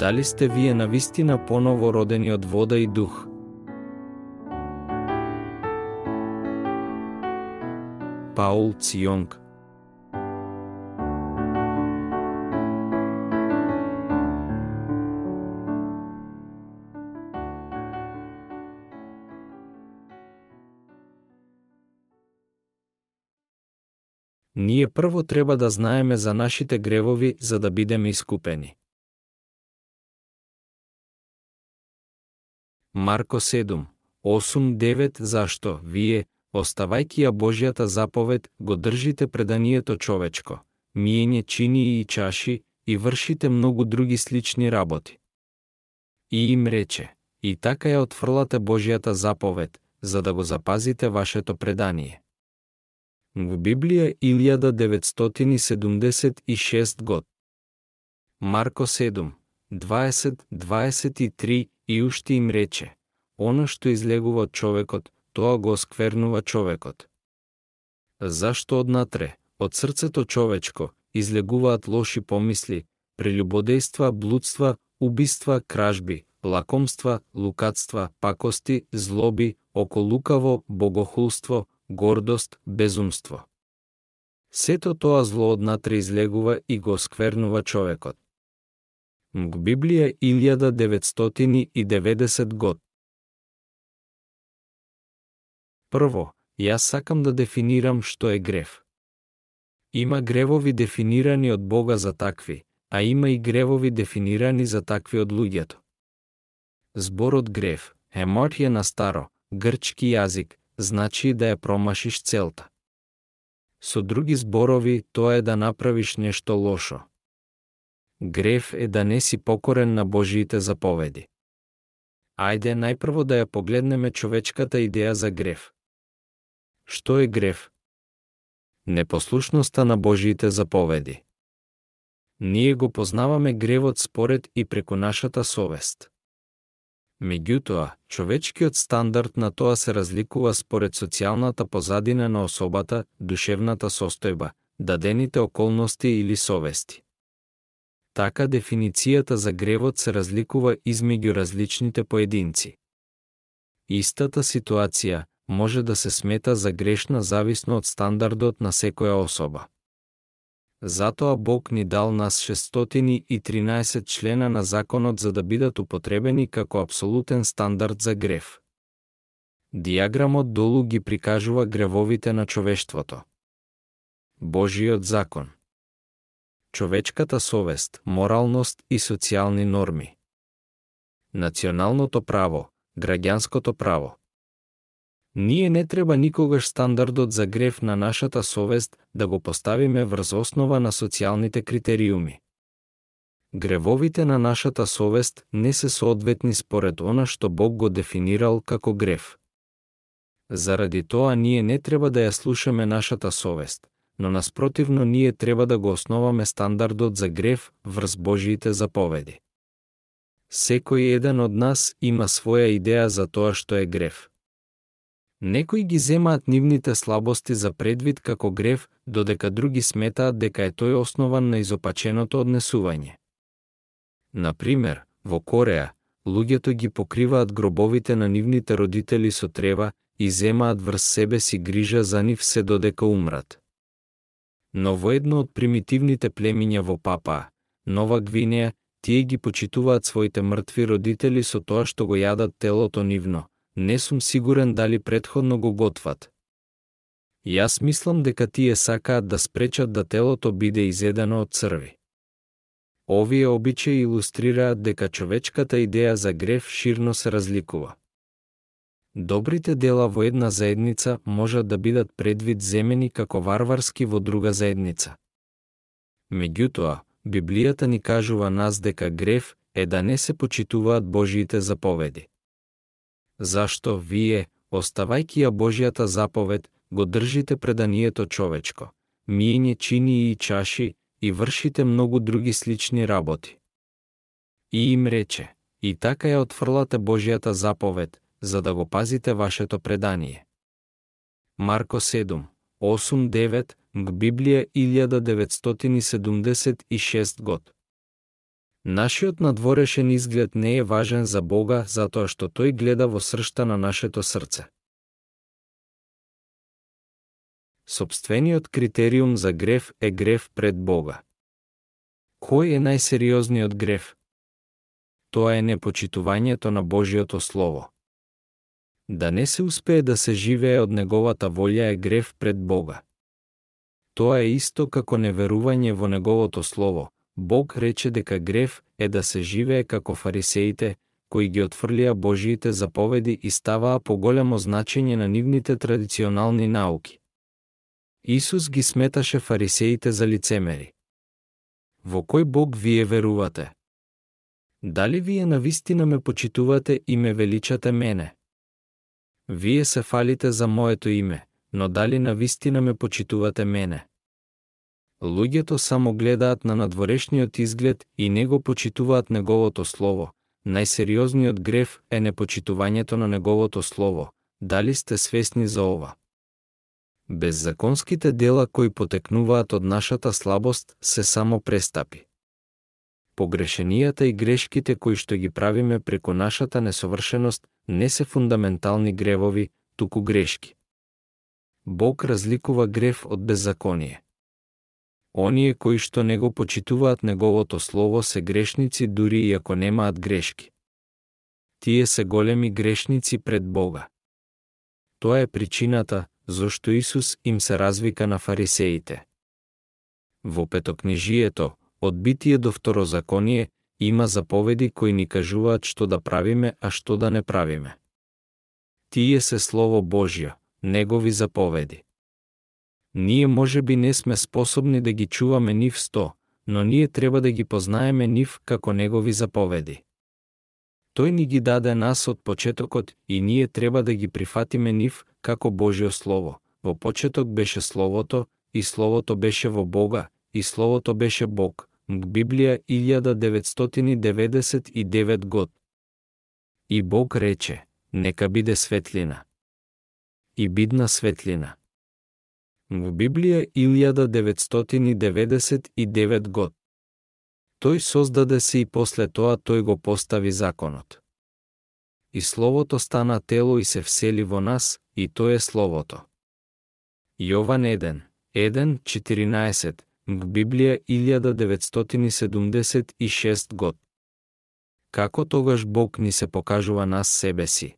Дали сте вие навистина поново родени од вода и дух? Паул Ционг Ние прво треба да знаеме за нашите гревови за да бидеме искупени. Марко 7, 8-9 Зашто вие, оставајќи ја Божјата заповед, го држите преданието човечко, миење чини и чаши, и вршите многу други слични работи. И им рече, и така ја отфрлате Божјата заповед, за да го запазите вашето предание. В Библија 1976 год. Марко 7, 20, 23 и уште им рече, оно што излегува од човекот, тоа го сквернува човекот. Зашто однатре, од срцето човечко, излегуваат лоши помисли, прелюбодејства, блудства, убиства, кражби, лакомства, лукатства, пакости, злоби, околукаво, богохулство, гордост, безумство. Сето тоа зло однатре излегува и го сквернува човекот. Мг Библија 1990 год. Прво, јас сакам да дефинирам што е грев. Има гревови дефинирани од Бога за такви, а има и гревови дефинирани за такви од луѓето. Зборот грев, еморија на старо, грчки јазик, значи да ја промашиш целта. Со други зборови, тоа е да направиш нешто лошо грев е да не си покорен на Божиите заповеди. Ајде најпрво да ја погледнеме човечката идеја за грев. Што е грев? Непослушноста на Божиите заповеди. Ние го познаваме гревот според и преку нашата совест. Меѓутоа, човечкиот стандард на тоа се разликува според социјалната позадина на особата, душевната состојба, дадените околности или совести. Така дефиницијата за гревот се разликува измеѓу различните поединци. Истата ситуација може да се смета за грешна зависно од стандардот на секоја особа. Затоа Бог ни дал нас 613 члена на законот за да бидат употребени како абсолютен стандард за грев. Диаграмот долу ги прикажува гревовите на човештвото. Божиот закон Човечката совест, моралност и социјални норми Националното право, граѓанското право Ние не треба никогаш стандардот за грев на нашата совест да го поставиме врз основа на социјалните критериуми. Гревовите на нашата совест не се соодветни според она што Бог го дефинирал како грев. Заради тоа ние не треба да ја слушаме нашата совест, но наспротивно ние треба да го основаме стандардот за грев врз Божиите заповеди. Секој еден од нас има своја идеја за тоа што е грев. Некои ги земаат нивните слабости за предвид како грев, додека други сметаат дека е тој основан на изопаченото однесување. Например, во Кореја, луѓето ги покриваат гробовите на нивните родители со трева и земаат врз себе си грижа за нив се додека умрат. Но во едно од примитивните племиња во Папа, Нова Гвинеја, тие ги почитуваат своите мртви родители со тоа што го јадат телото нивно, не сум сигурен дали предходно го готват. Јас мислам дека тие сакаат да спречат да телото биде изедено од црви. Овие обичаи илустрираат дека човечката идеја за грев ширно се разликува. Добрите дела во една заедница можат да бидат предвид земени како варварски во друга заедница. Меѓутоа, Библијата ни кажува нас дека грев е да не се почитуваат Божиите заповеди зашто вие, оставајќи ја Божијата заповед, го држите преданието човечко, миење чини и чаши и вршите многу други слични работи. И им рече, и така ја отфрлате Божијата заповед, за да го пазите вашето предание. Марко 7, 8-9, Библија 1976 год. Нашиот надворешен изглед не е важен за Бога затоа што тој гледа во сршта на нашето срце. Собствениот критериум за грев е грев пред Бога. Кој е најсериозниот грев? Тоа е непочитувањето на Божиото Слово. Да не се успее да се живее од неговата волја е грев пред Бога. Тоа е исто како неверување во неговото Слово. Бог рече дека грев е да се живее како фарисеите, кои ги отфрлија Божиите заповеди и ставаа поголемо значење на нивните традиционални науки. Исус ги сметаше фарисеите за лицемери. Во кој Бог вие верувате? Дали вие навистина ме почитувате и ме величате мене? Вие се фалите за моето име, но дали на вистина ме почитувате мене? Луѓето само гледаат на надворешниот изглед и не го почитуваат неговото слово. Најсериозниот греф е непочитувањето на неговото слово. Дали сте свесни за ова? Беззаконските дела кои потекнуваат од нашата слабост се само престапи. Погрешенијата и грешките кои што ги правиме преку нашата несовршеност не се фундаментални гревови, туку грешки. Бог разликува грев од беззаконие. Оние кои што не го почитуваат неговото слово се грешници дури и ако немаат грешки. Тие се големи грешници пред Бога. Тоа е причината зошто Исус им се развика на фарисеите. Во петокнижието, од битие до второзаконие, има заповеди кои ни кажуваат што да правиме, а што да не правиме. Тие се Слово Божјо, Негови заповеди. Ние може би не сме способни да ги чуваме нив сто, но ние треба да ги познаеме нив како негови заповеди. Тој ни ги даде нас од почетокот и ние треба да ги прифатиме нив како Божјо Слово. Во почеток беше Словото, и Словото беше во Бога, и Словото беше Бог. Библија 1999 год. И Бог рече, нека биде светлина. И бидна светлина. Во Библија 1999 год. Тој создаде се и после тоа тој го постави законот. И Словото стана тело и се всели во нас, и тоа е Словото. Јован 1, 1, 14, в Библија 1976 год. Како тогаш Бог ни се покажува нас себе си?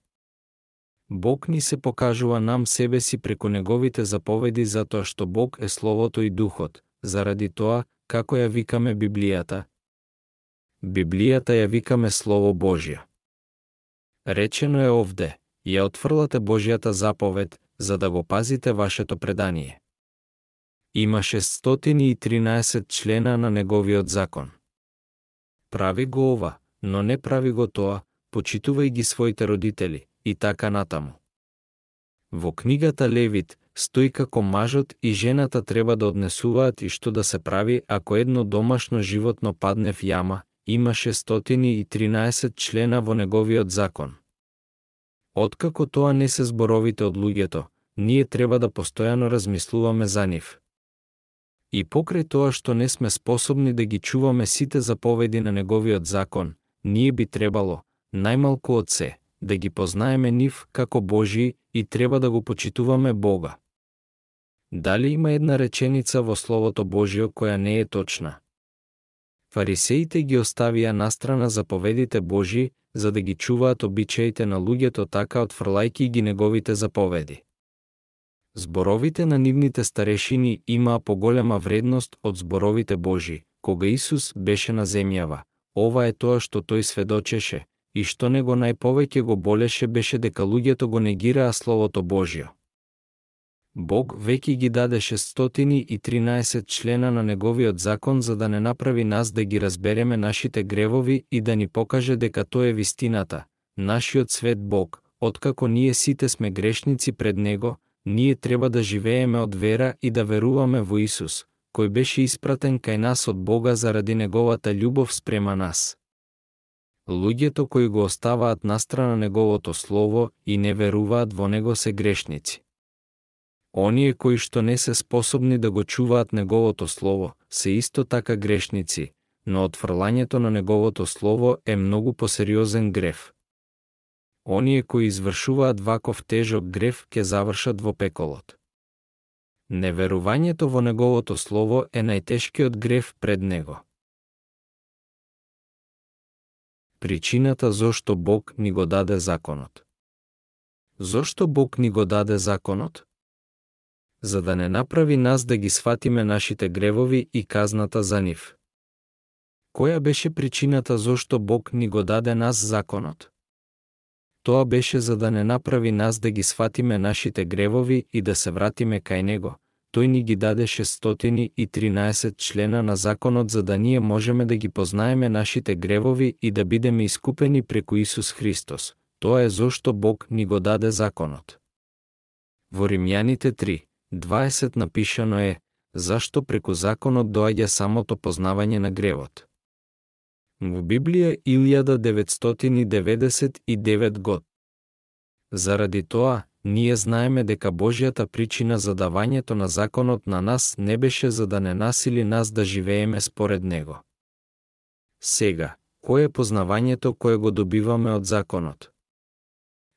Бог ни се покажува нам себе си преку неговите заповеди затоа што Бог е Словото и Духот, заради тоа, како ја викаме Библијата. Библијата ја викаме Слово Божја. Речено е овде, ја отфрлате Божјата заповед, за да го пазите вашето предание. Има 613 члена на неговиот закон. Прави го ова, но не прави го тоа, почитувај ги своите родители, и така натаму. Во книгата Левит стои како мажот и жената треба да однесуваат и што да се прави ако едно домашно животно падне в јама, имаше 113 члена во неговиот закон. Откако тоа не се зборовите од луѓето, ние треба да постојано размислуваме за нив. И покрај тоа што не сме способни да ги чуваме сите заповеди на неговиот закон, ние би требало, најмалку од се, да ги познаеме нив како Божи и треба да го почитуваме Бога. Дали има една реченица во Словото Божио која не е точна? Фарисеите ги оставија настрана заповедите Божи, за да ги чуваат обичаите на луѓето така отфрлајки ги неговите заповеди. Зборовите на нивните старешини имаа поголема вредност од зборовите Божи, кога Исус беше на земјава. Ова е тоа што тој сведочеше, и што него најповеќе го болеше беше дека луѓето го негираа Словото Божјо. Бог веќе ги даде 613 члена на неговиот закон за да не направи нас да ги разбереме нашите гревови и да ни покаже дека тоа е вистината, нашиот свет Бог, откако ние сите сме грешници пред Него, ние треба да живееме од вера и да веруваме во Исус, кој беше испратен кај нас од Бога заради Неговата љубов спрема нас луѓето кои го оставаат настрана неговото слово и не веруваат во него се грешници. Оние кои што не се способни да го чуваат неговото слово, се исто така грешници, но отфрлањето на неговото слово е многу посериозен грев. Оние кои извршуваат ваков тежок грев ќе завршат во пеколот. Неверувањето во неговото слово е најтешкиот грев пред него. Причината зошто Бог ни го даде законот. Зошто Бог ни го даде законот? За да не направи нас да ги сватиме нашите гревови и казната за нив. Која беше причината зошто Бог ни го даде нас законот? Тоа беше за да не направи нас да ги сватиме нашите гревови и да се вратиме кај Него. Тој ни ги даде 613 члена на законот за да ние можеме да ги познаеме нашите гревови и да бидеме искупени преку Исус Христос. Тоа е зошто Бог ни го даде законот. Во Римјаните 3, 20 напишано е, зашто преку законот доаѓа самото познавање на гревот. Во Библија 1999 год. Заради тоа, ние знаеме дека Божјата причина за давањето на законот на нас не беше за да не насили нас да живееме според него. Сега, кој е познавањето кое го добиваме од законот?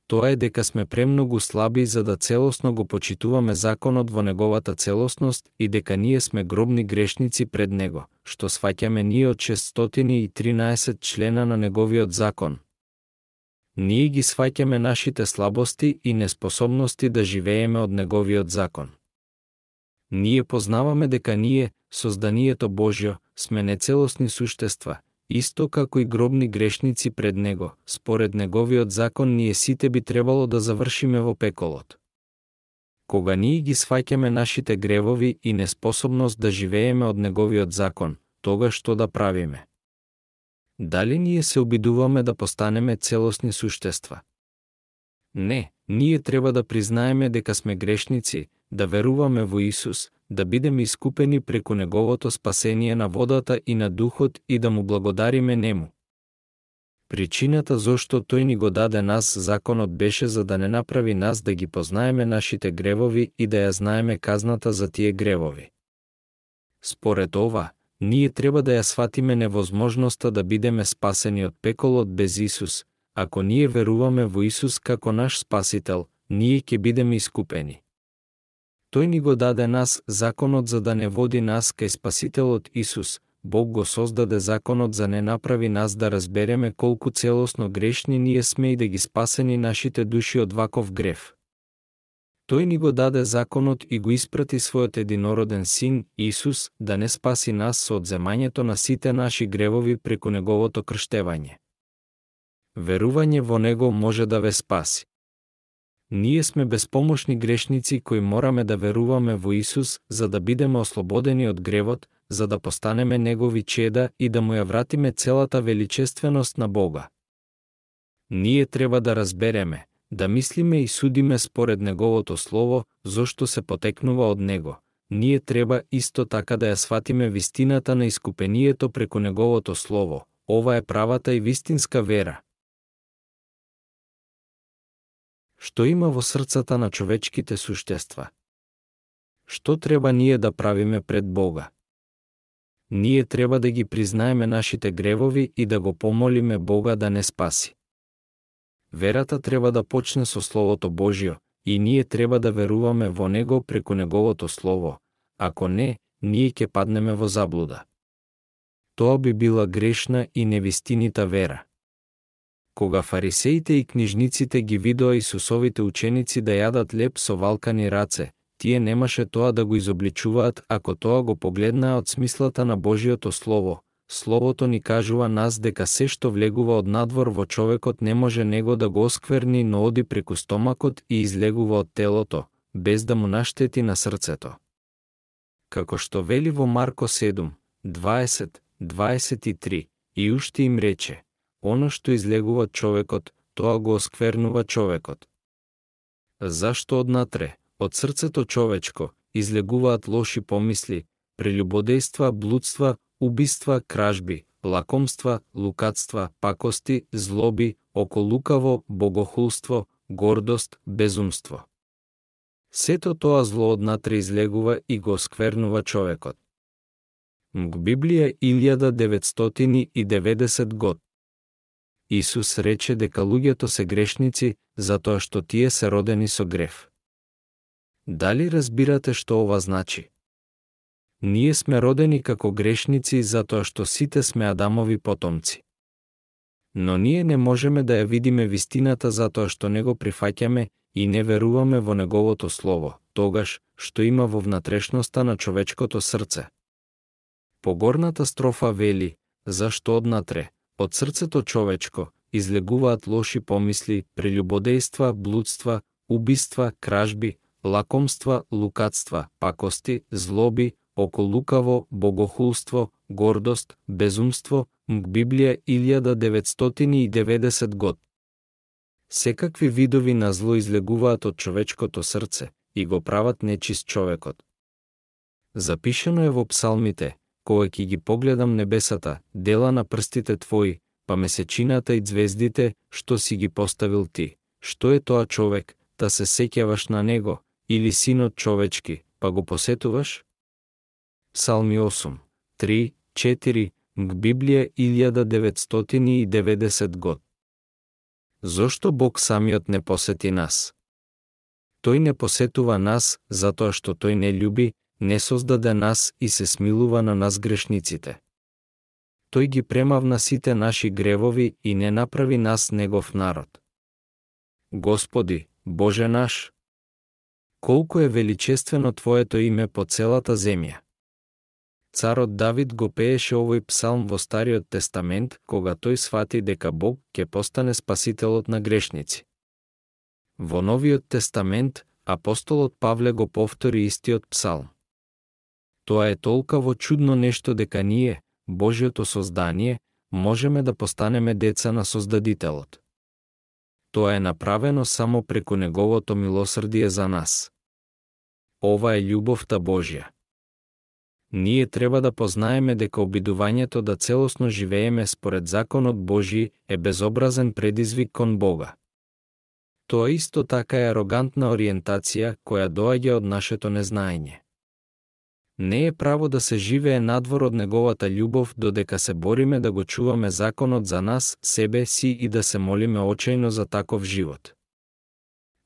Тоа е дека сме премногу слаби за да целосно го почитуваме законот во неговата целосност и дека ние сме гробни грешници пред него, што сваќаме ние од 613 члена на неговиот закон. Ние ги сваќаме нашите слабости и неспособности да живееме од неговиот закон. Ние познаваме дека ние, созданието Божјо, сме нецелосни суштества, исто како и гробни грешници пред него, според неговиот закон ние сите би требало да завршиме во пеколот. Кога ние ги сваќаме нашите гревови и неспособност да живееме од неговиот закон, тога што да правиме? Дали ние се обидуваме да постанеме целосни суштества? Не, ние треба да признаеме дека сме грешници, да веруваме во Исус, да бидеме искупени преку Неговото спасение на водата и на Духот и да му благодариме Нему. Причината зошто Тој ни го даде нас законот беше за да не направи нас да ги познаеме нашите гревови и да ја знаеме казната за тие гревови. Според ова, ние треба да ја сватиме невозможноста да бидеме спасени од пеколот без Исус, ако ние веруваме во Исус како наш Спасител, ние ќе бидеме искупени. Тој ни го даде нас законот за да не води нас кај Спасителот Исус. Бог го создаде законот за не направи нас да разбереме колку целосно грешни ние сме и да ги спасени нашите души од ваков грев. Тој ни го даде законот и го испрати својот единороден син, Исус, да не спаси нас со одземањето на сите наши гревови преку неговото крштевање. Верување во него може да ве спаси. Ние сме безпомошни грешници кои мораме да веруваме во Исус за да бидеме ослободени од гревот, за да постанеме негови чеда и да му ја вратиме целата величественост на Бога. Ние треба да разбереме, да мислиме и судиме според неговото слово, зошто се потекнува од него. Ние треба исто така да ја сватиме вистината на искупението преку неговото слово. Ова е правата и вистинска вера, што има во срцата на човечките суштества. Што треба ние да правиме пред Бога? Ние треба да ги признаеме нашите гревови и да го помолиме Бога да не спаси. Верата треба да почне со Словото Божјо, и ние треба да веруваме во Него преку Неговото Слово, ако не, ние ќе паднеме во заблуда. Тоа би била грешна и невистинита вера. Кога фарисеите и книжниците ги видоа Исусовите ученици да јадат леп со валкани раце, тие немаше тоа да го изобличуваат ако тоа го погледнаа од смислата на Божиото Слово. Словото ни кажува нас дека се што влегува од надвор во човекот не може него да го оскверни, но оди преку стомакот и излегува од телото, без да му наштети на срцето. Како што вели во Марко 7, 20, 23, и уште им рече, Оно што излегува човекот, тоа го осквернува човекот. Зашто однатре, од срцето човечко, излегуваат лоши помисли, прелюбодејства, блудства, убиства, кражби, лакомства, лукатства, пакости, злоби, околукаво, богохулство, гордост, безумство. Сето тоа зло однатре излегува и го сквернува човекот. Мг Библија 1990 год. Исус рече дека луѓето се грешници затоа што тие се родени со грев. Дали разбирате што ова значи? Ние сме родени како грешници затоа што сите сме Адамови потомци. Но ние не можеме да ја видиме вистината затоа што не го прифаќаме и не веруваме во неговото слово, тогаш што има во внатрешноста на човечкото срце. Погорната строфа вели, зашто однатре, од срцето човечко, излегуваат лоши помисли, прелюбодејства, блудства, убиства, кражби, лакомства, лукатства, пакости, злоби, околукаво, богохулство, гордост, безумство, МГ Библија 1990 год. Секакви видови на зло излегуваат од човечкото срце и го прават нечист човекот. Запишено е во псалмите, кога ќе ги погледам небесата, дела на прстите твои, па месечината и звездите, што си ги поставил ти. Што е тоа човек, да се сеќаваш на него, или синот човечки, па го посетуваш? Псалми 8, 3, 4, МГ Библија 1990 год. Зошто Бог самиот не посети нас? Тој не посетува нас затоа што тој не љуби, не создаде нас и се смилува на нас грешниците. Тој ги премавна сите наши гревови и не направи нас негов народ. Господи, Боже наш, колку е величествено Твоето име по целата земја. Царот Давид го пееше овој псалм во Стариот Тестамент, кога тој свати дека Бог ќе постане спасителот на грешници. Во Новиот Тестамент, апостолот Павле го повтори истиот псалм. Тоа е толкаво чудно нешто дека ние, Божиото создание, можеме да постанеме деца на Создадителот. Тоа е направено само преку Неговото милосрдие за нас. Ова е љубовта Божја. Ние треба да познаеме дека обидувањето да целосно живееме според законот Божи е безобразен предизвик кон Бога. Тоа исто така е арогантна ориентација која доаѓа од нашето незнаење не е право да се живее надвор од неговата љубов додека се бориме да го чуваме законот за нас, себе си и да се молиме очајно за таков живот.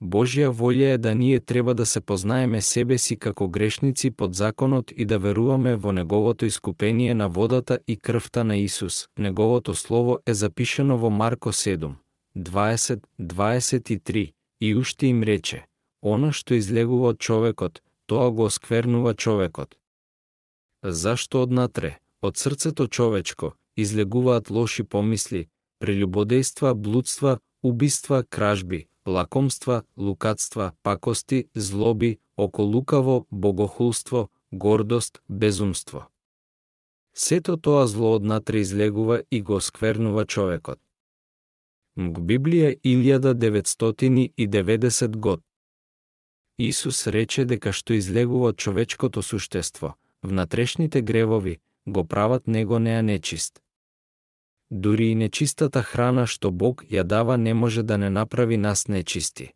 Божја волја е да ние треба да се познаеме себе си како грешници под законот и да веруваме во неговото искупение на водата и крвта на Исус. Неговото слово е запишено во Марко 7, 20, 23 и уште им рече, Оно што излегува од човекот, тоа го осквернува човекот. Зашто однатре, од срцето човечко, излегуваат лоши помисли, прелюбодејства, блудства, убиства, кражби, лакомства, лукатства, пакости, злоби, околукаво, богохулство, гордост, безумство. Сето тоа зло однатре излегува и го сквернува човекот. МГ Библија 1990 год. Исус рече дека што излегува од човечкото суштество, внатрешните гревови, го прават него неа нечист. Дури и нечистата храна што Бог ја дава не може да не направи нас нечисти.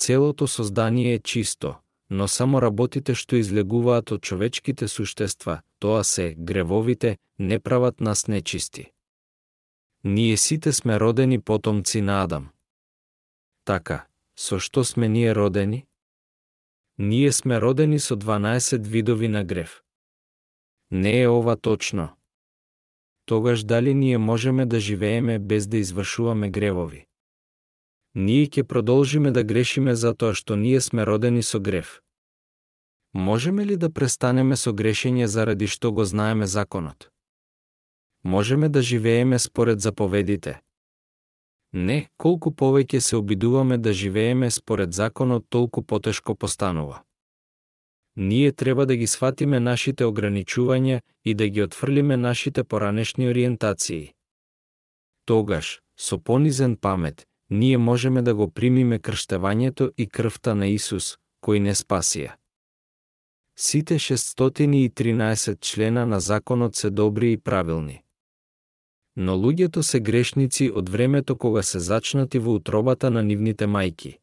Целото создание е чисто, но само работите што излегуваат од човечките суштества, тоа се гревовите, не прават нас нечисти. Ние сите сме родени потомци на Адам. Така, со што сме ние родени? Ние сме родени со 12 видови на грев. Не е ова точно. Тогаш дали ние можеме да живееме без да извршуваме гревови? Ние ќе продолжиме да грешиме затоа што ние сме родени со грев. Можеме ли да престанеме со грешење заради што го знаеме законот? Можеме да живееме според заповедите, Не, колку повеќе се обидуваме да живееме според законот, толку потешко постанува. Ние треба да ги сватиме нашите ограничувања и да ги отфрлиме нашите поранешни ориентации. Тогаш, со понизен памет, ние можеме да го примиме крштевањето и крвта на Исус, кој не спасија. Сите 613 члена на законот се добри и правилни но луѓето се грешници од времето кога се зачнати во утробата на нивните мајки.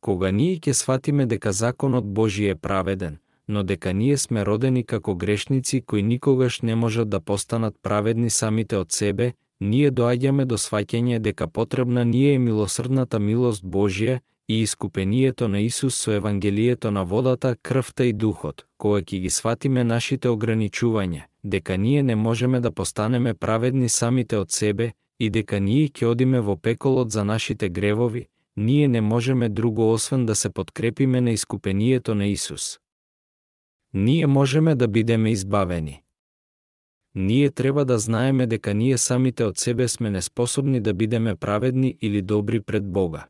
Кога ние ќе сватиме дека законот Божи е праведен, но дека ние сме родени како грешници кои никогаш не можат да постанат праведни самите од себе, ние доаѓаме до сваќање дека потребна ние е милосрдната милост Божја и искупението на Исус со Евангелието на водата, крвта и духот, кога ќе ги сватиме нашите ограничувања, дека ние не можеме да постанеме праведни самите од себе и дека ние ќе одиме во пеколот за нашите гревови, ние не можеме друго освен да се подкрепиме на искупението на Исус. Ние можеме да бидеме избавени. Ние треба да знаеме дека ние самите од себе сме неспособни да бидеме праведни или добри пред Бога.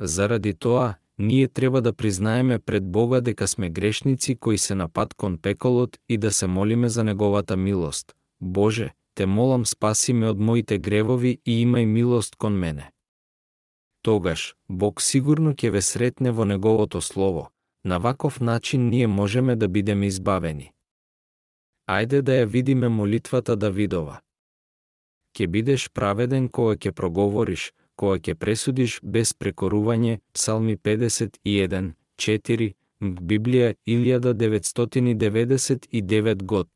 Заради тоа, ние треба да признаеме пред Бога дека сме грешници кои се на пат кон пеколот и да се молиме за Неговата милост. Боже, те молам спаси ме од моите гревови и имај милост кон мене. Тогаш, Бог сигурно ќе ве сретне во Неговото Слово. На ваков начин ние можеме да бидеме избавени. Ајде да ја видиме молитвата Давидова. Ке бидеш праведен кога ќе проговориш, која ќе пресудиш без прекорување, Псалми 51, 4, Библија 1999 год.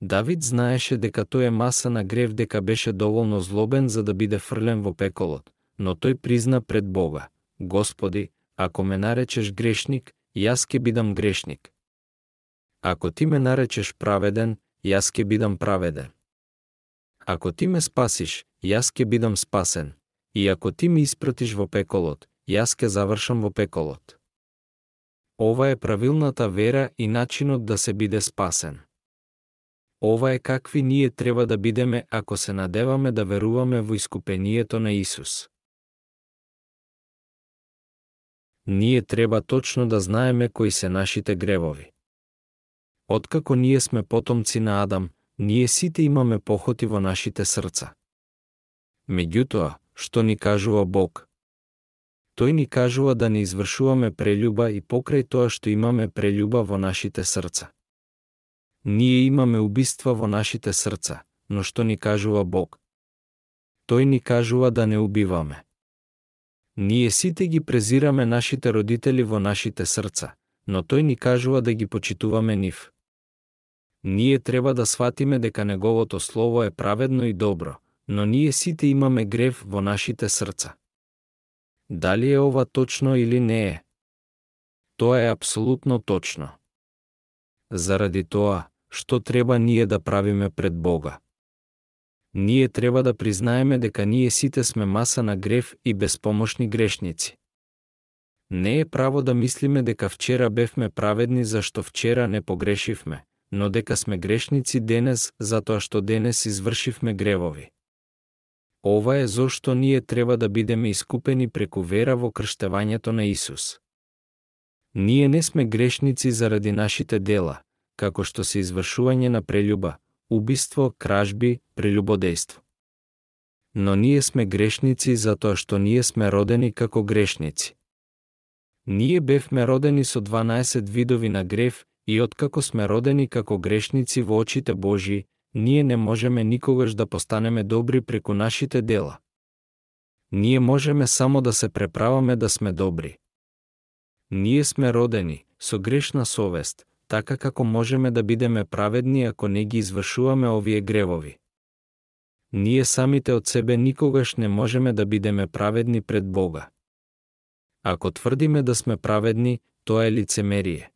Давид знаеше дека тој е маса на грев дека беше доволно злобен за да биде фрлен во пеколот, но тој призна пред Бога, Господи, ако ме наречеш грешник, јас ќе бидам грешник. Ако ти ме наречеш праведен, јас ќе бидам праведен. Ако ти ме спасиш, јас ќе бидам спасен. И ако ти ми испратиш во пеколот, јас ке завршам во пеколот. Ова е правилната вера и начинот да се биде спасен. Ова е какви ние треба да бидеме ако се надеваме да веруваме во искупението на Исус. Ние треба точно да знаеме кои се нашите гревови. Откако ние сме потомци на Адам, ние сите имаме похоти во нашите срца. Меѓутоа, што ни кажува Бог. Тој ни кажува да не извршуваме прелюба и покрај тоа што имаме прелюба во нашите срца. Ние имаме убиства во нашите срца, но што ни кажува Бог? Тој ни кажува да не убиваме. Ние сите ги презираме нашите родители во нашите срца, но тој ни кажува да ги почитуваме нив. Ние треба да сватиме дека неговото слово е праведно и добро, но ние сите имаме грев во нашите срца. Дали е ова точно или не е? Тоа е апсолутно точно. Заради тоа, што треба ние да правиме пред Бога? Ние треба да признаеме дека ние сите сме маса на грев и безпомошни грешници. Не е право да мислиме дека вчера бевме праведни зашто вчера не погрешивме, но дека сме грешници денес затоа што денес извршивме гревови. Ова е зошто ние треба да бидеме искупени преку вера во крштевањето на Исус. Ние не сме грешници заради нашите дела, како што се извршување на прелюба, убиство, кражби, прелюбодејство. Но ние сме грешници затоа што ние сме родени како грешници. Ние бевме родени со 12 видови на грев и откако сме родени како грешници во очите Божии, ние не можеме никогаш да постанеме добри преку нашите дела. Ние можеме само да се преправаме да сме добри. Ние сме родени со грешна совест, така како можеме да бидеме праведни ако не ги извршуваме овие гревови. Ние самите од себе никогаш не можеме да бидеме праведни пред Бога. Ако тврдиме да сме праведни, тоа е лицемерие.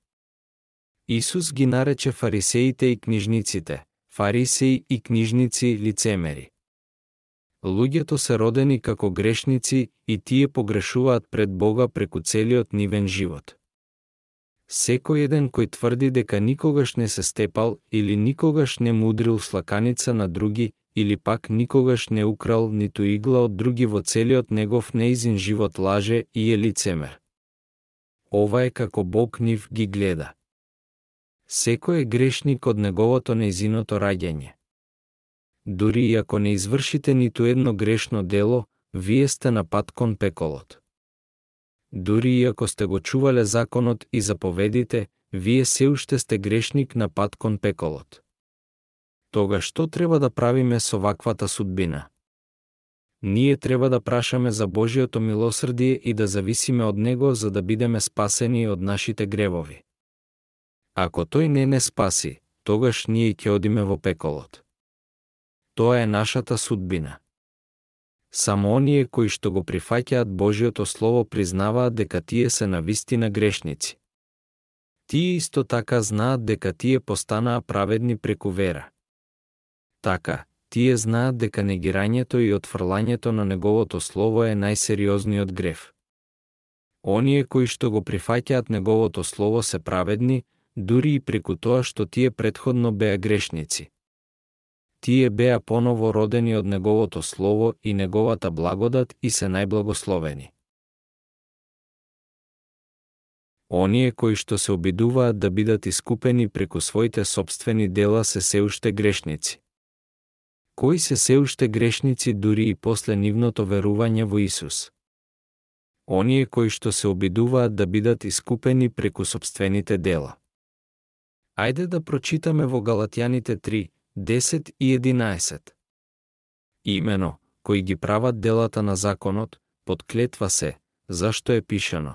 Исус ги нарече фарисеите и книжниците, фарисеи и книжници лицемери. Луѓето се родени како грешници и тие погрешуваат пред Бога преку целиот нивен живот. Секој еден кој тврди дека никогаш не се степал или никогаш не мудрил слаканица на други или пак никогаш не украл ниту игла од други во целиот негов неизин живот лаже и е лицемер. Ова е како Бог нив ги гледа. Секој е грешник од неговото неизиното раѓање. Дури и ако не извршите ниту едно грешно дело, вие сте на пат кон пеколот. Дури и ако сте го чувале законот и заповедите, вие се уште сте грешник на пат кон пеколот. Тога што треба да правиме со ваквата судбина? Ние треба да прашаме за Божиото милосрдие и да зависиме од Него за да бидеме спасени од нашите гревови. Ако тој не не спаси, тогаш ние ќе одиме во пеколот. Тоа е нашата судбина. Само оние кои што го прифаќаат Божиото Слово признаваат дека тие се на вистина грешници. Тие исто така знаат дека тие постанаа праведни преку вера. Така, тие знаат дека негирањето и отфрлањето на неговото слово е најсериозниот греф. Оние кои што го прифаќаат неговото слово се праведни, дури и преку тоа што тие предходно беа грешници. Тие беа поново родени од неговото слово и неговата благодат и се најблагословени. Оние кои што се обидуваат да бидат искупени преку своите собствени дела се се уште грешници. Кои се се уште грешници дури и после нивното верување во Исус? Оние кои што се обидуваат да бидат искупени преку собствените дела. Ајде да прочитаме во Галатјаните 3, 10 и 11. Имено, кои ги прават делата на законот, подклетва се, зашто е пишано.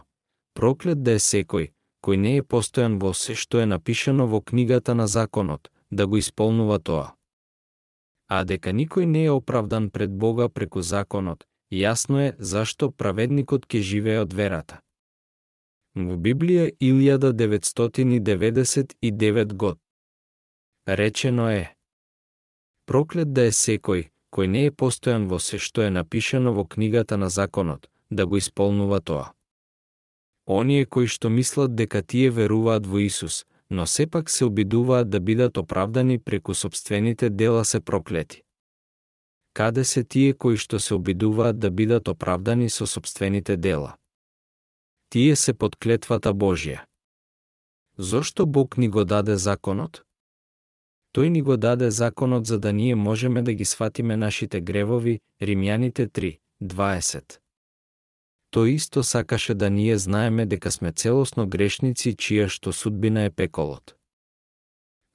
Проклет да е секој, кој не е постојан во се што е напишано во книгата на законот, да го исполнува тоа. А дека никој не е оправдан пред Бога преку законот, јасно е зашто праведникот ќе живее од верата. Во Библија 1999 год. Речено е Проклет да е секој, кој не е постојан во се што е напишано во книгата на законот, да го исполнува тоа. Оние кои што мислат дека тие веруваат во Исус, но сепак се обидуваат да бидат оправдани преку собствените дела се проклети. Каде се тие кои што се обидуваат да бидат оправдани со собствените дела? Тие се под клетвата Божја. Зошто Бог ни го даде законот? Тој ни го даде законот за да ние можеме да ги сватиме нашите гревови, Римјаните 3, 20. Тој исто сакаше да ние знаеме дека сме целосно грешници чија што судбина е пеколот.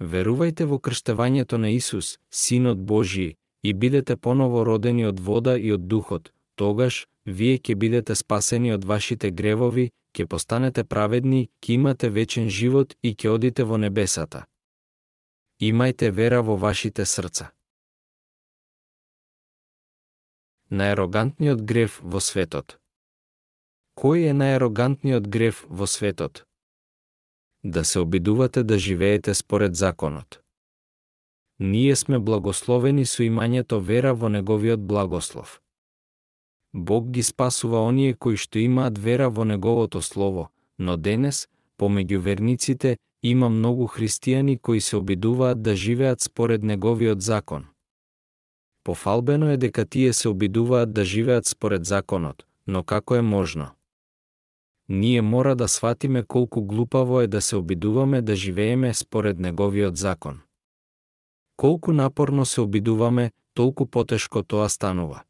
Верувајте во крштевањето на Исус, Синот Божи, и бидете поново родени од вода и од Духот, тогаш, вие ќе бидете спасени од вашите гревови, ќе постанете праведни, ќе имате вечен живот и ќе одите во небесата. Имајте вера во вашите срца. Најарогантниот грев во светот Кој е најарогантниот грев во светот? Да се обидувате да живеете според законот. Ние сме благословени со имањето вера во неговиот благослов. Бог ги спасува оние кои што имаат вера во неговото слово, но денес, помеѓу верниците, има многу христијани кои се обидуваат да живеат според неговиот закон. Пофалбено е дека тие се обидуваат да живеат според законот, но како е можно? ние мора да сватиме колку глупаво е да се обидуваме да живееме според неговиот закон. Колку напорно се обидуваме, толку потешко тоа станува.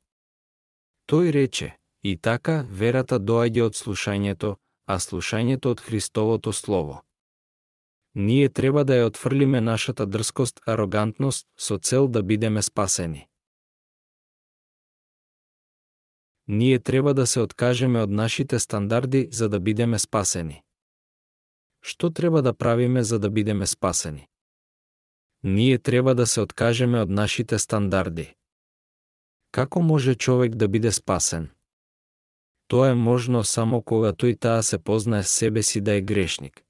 Тој рече, и така верата доаѓа од слушањето, а слушањето од Христовото Слово. Ние треба да ја отфрлиме нашата дрскост, арогантност, со цел да бидеме спасени. ние треба да се откажеме од нашите стандарди за да бидеме спасени. Што треба да правиме за да бидеме спасени? Ние треба да се откажеме од нашите стандарди. Како може човек да биде спасен? Тоа е можно само кога тој таа се познае себе си да е грешник.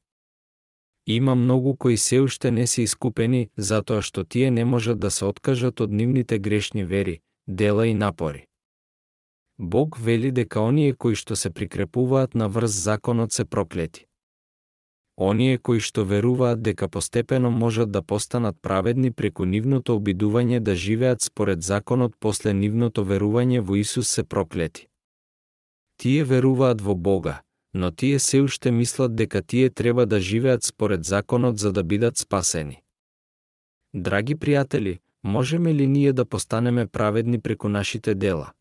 Има многу кои се уште не се искупени затоа што тие не можат да се откажат од нивните грешни вери, дела и напори. Бог вели дека оние кои што се прикрепуваат на врз законот се проклети. Оние кои што веруваат дека постепено можат да постанат праведни преку нивното обидување да живеат според законот после нивното верување во Исус се проклети. Тие веруваат во Бога, но тие се уште мислат дека тие треба да живеат според законот за да бидат спасени. Драги пријатели, можеме ли ние да постанеме праведни преку нашите дела?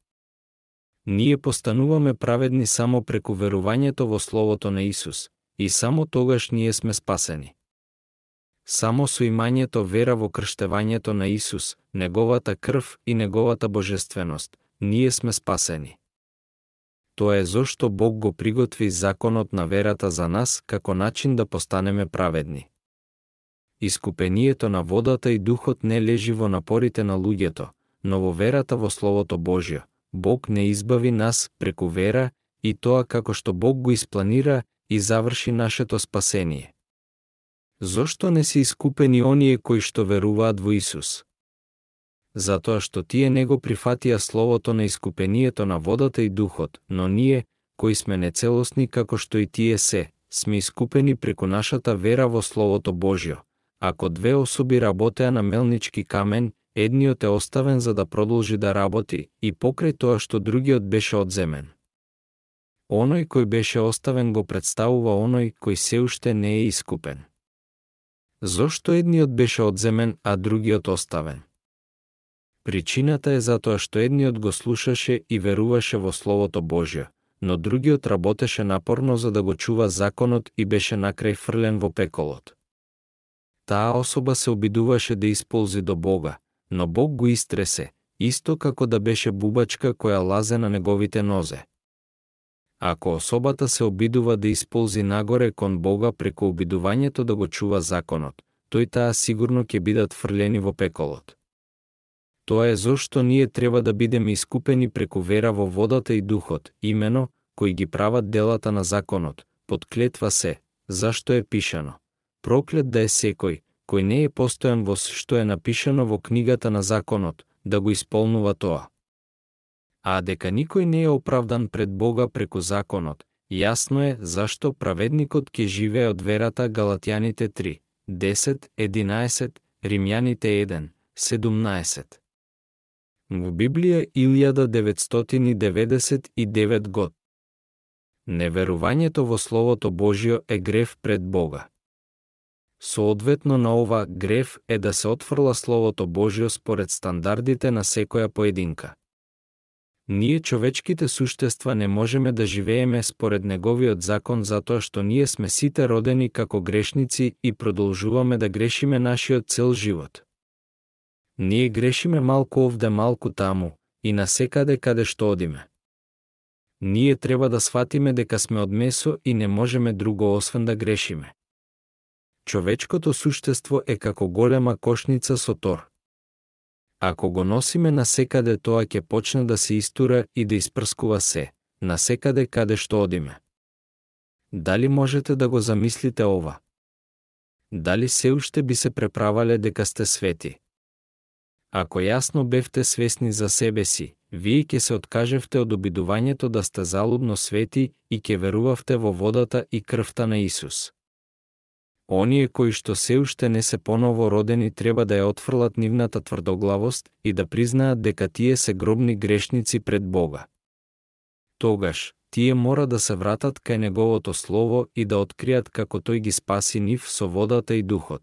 ние постануваме праведни само преку верувањето во Словото на Исус, и само тогаш ние сме спасени. Само со имањето вера во крштевањето на Исус, Неговата крв и Неговата божественост, ние сме спасени. Тоа е зошто Бог го приготви законот на верата за нас како начин да постанеме праведни. искупението на водата и духот не лежи во напорите на луѓето, но во верата во Словото Божјо. Бог не избави нас преку вера и тоа како што Бог го испланира и заврши нашето спасение. Зошто не се искупени оние кои што веруваат во Исус? Затоа што тие не го прифатија словото на искупението на водата и духот, но ние, кои сме нецелосни како што и тие се, сме искупени преку нашата вера во Словото Божјо. Ако две особи работеа на мелнички камен, едниот е оставен за да продолжи да работи, и покрај тоа што другиот беше одземен. Оној кој беше оставен го представува оној кој се уште не е искупен. Зошто едниот беше одземен, а другиот оставен? Причината е затоа што едниот го слушаше и веруваше во Словото Божјо, но другиот работеше напорно за да го чува законот и беше накрај фрлен во пеколот. Таа особа се обидуваше да исползи до Бога, но Бог го истресе, исто како да беше бубачка која лазе на неговите нозе. Ако особата се обидува да исползи нагоре кон Бога преку обидувањето да го чува законот, тој таа сигурно ќе бидат фрлени во пеколот. Тоа е зошто ние треба да бидеме искупени преку вера во водата и духот, имено, кои ги прават делата на законот, под клетва се, зашто е пишано. Проклет да е секој, кој не е постојан во што е напишано во книгата на законот, да го исполнува тоа. А дека никој не е оправдан пред Бога преку законот, јасно е зашто праведникот ќе живее од верата Галатјаните 3, 10, 11, Римјаните 1, 17. Во Библија 1999 год. Неверувањето во Словото Божјо е грев пред Бога. Соодветно на ова грев е да се отфрла Словото Божјо според стандардите на секоја поединка. Ние човечките суштества не можеме да живееме според неговиот закон затоа што ние сме сите родени како грешници и продолжуваме да грешиме нашиот цел живот. Ние грешиме малку овде, малку таму, и на секаде каде што одиме. Ние треба да сватиме дека сме од месо и не можеме друго освен да грешиме човечкото суштество е како голема кошница со тор. Ако го носиме на секаде, тоа ќе почне да се истура и да испрскува се, на секаде каде што одиме. Дали можете да го замислите ова? Дали се уште би се преправале дека сте свети? Ако јасно бевте свесни за себе си, вие ќе се откажевте од обидувањето да сте залудно свети и ќе верувавте во водата и крвта на Исус. Оние кои што се уште не се поново родени треба да ја отфрлат нивната тврдоглавост и да признаат дека тие се гробни грешници пред Бога. Тогаш, тие мора да се вратат кај Неговото Слово и да откријат како Тој ги спаси нив со водата и духот,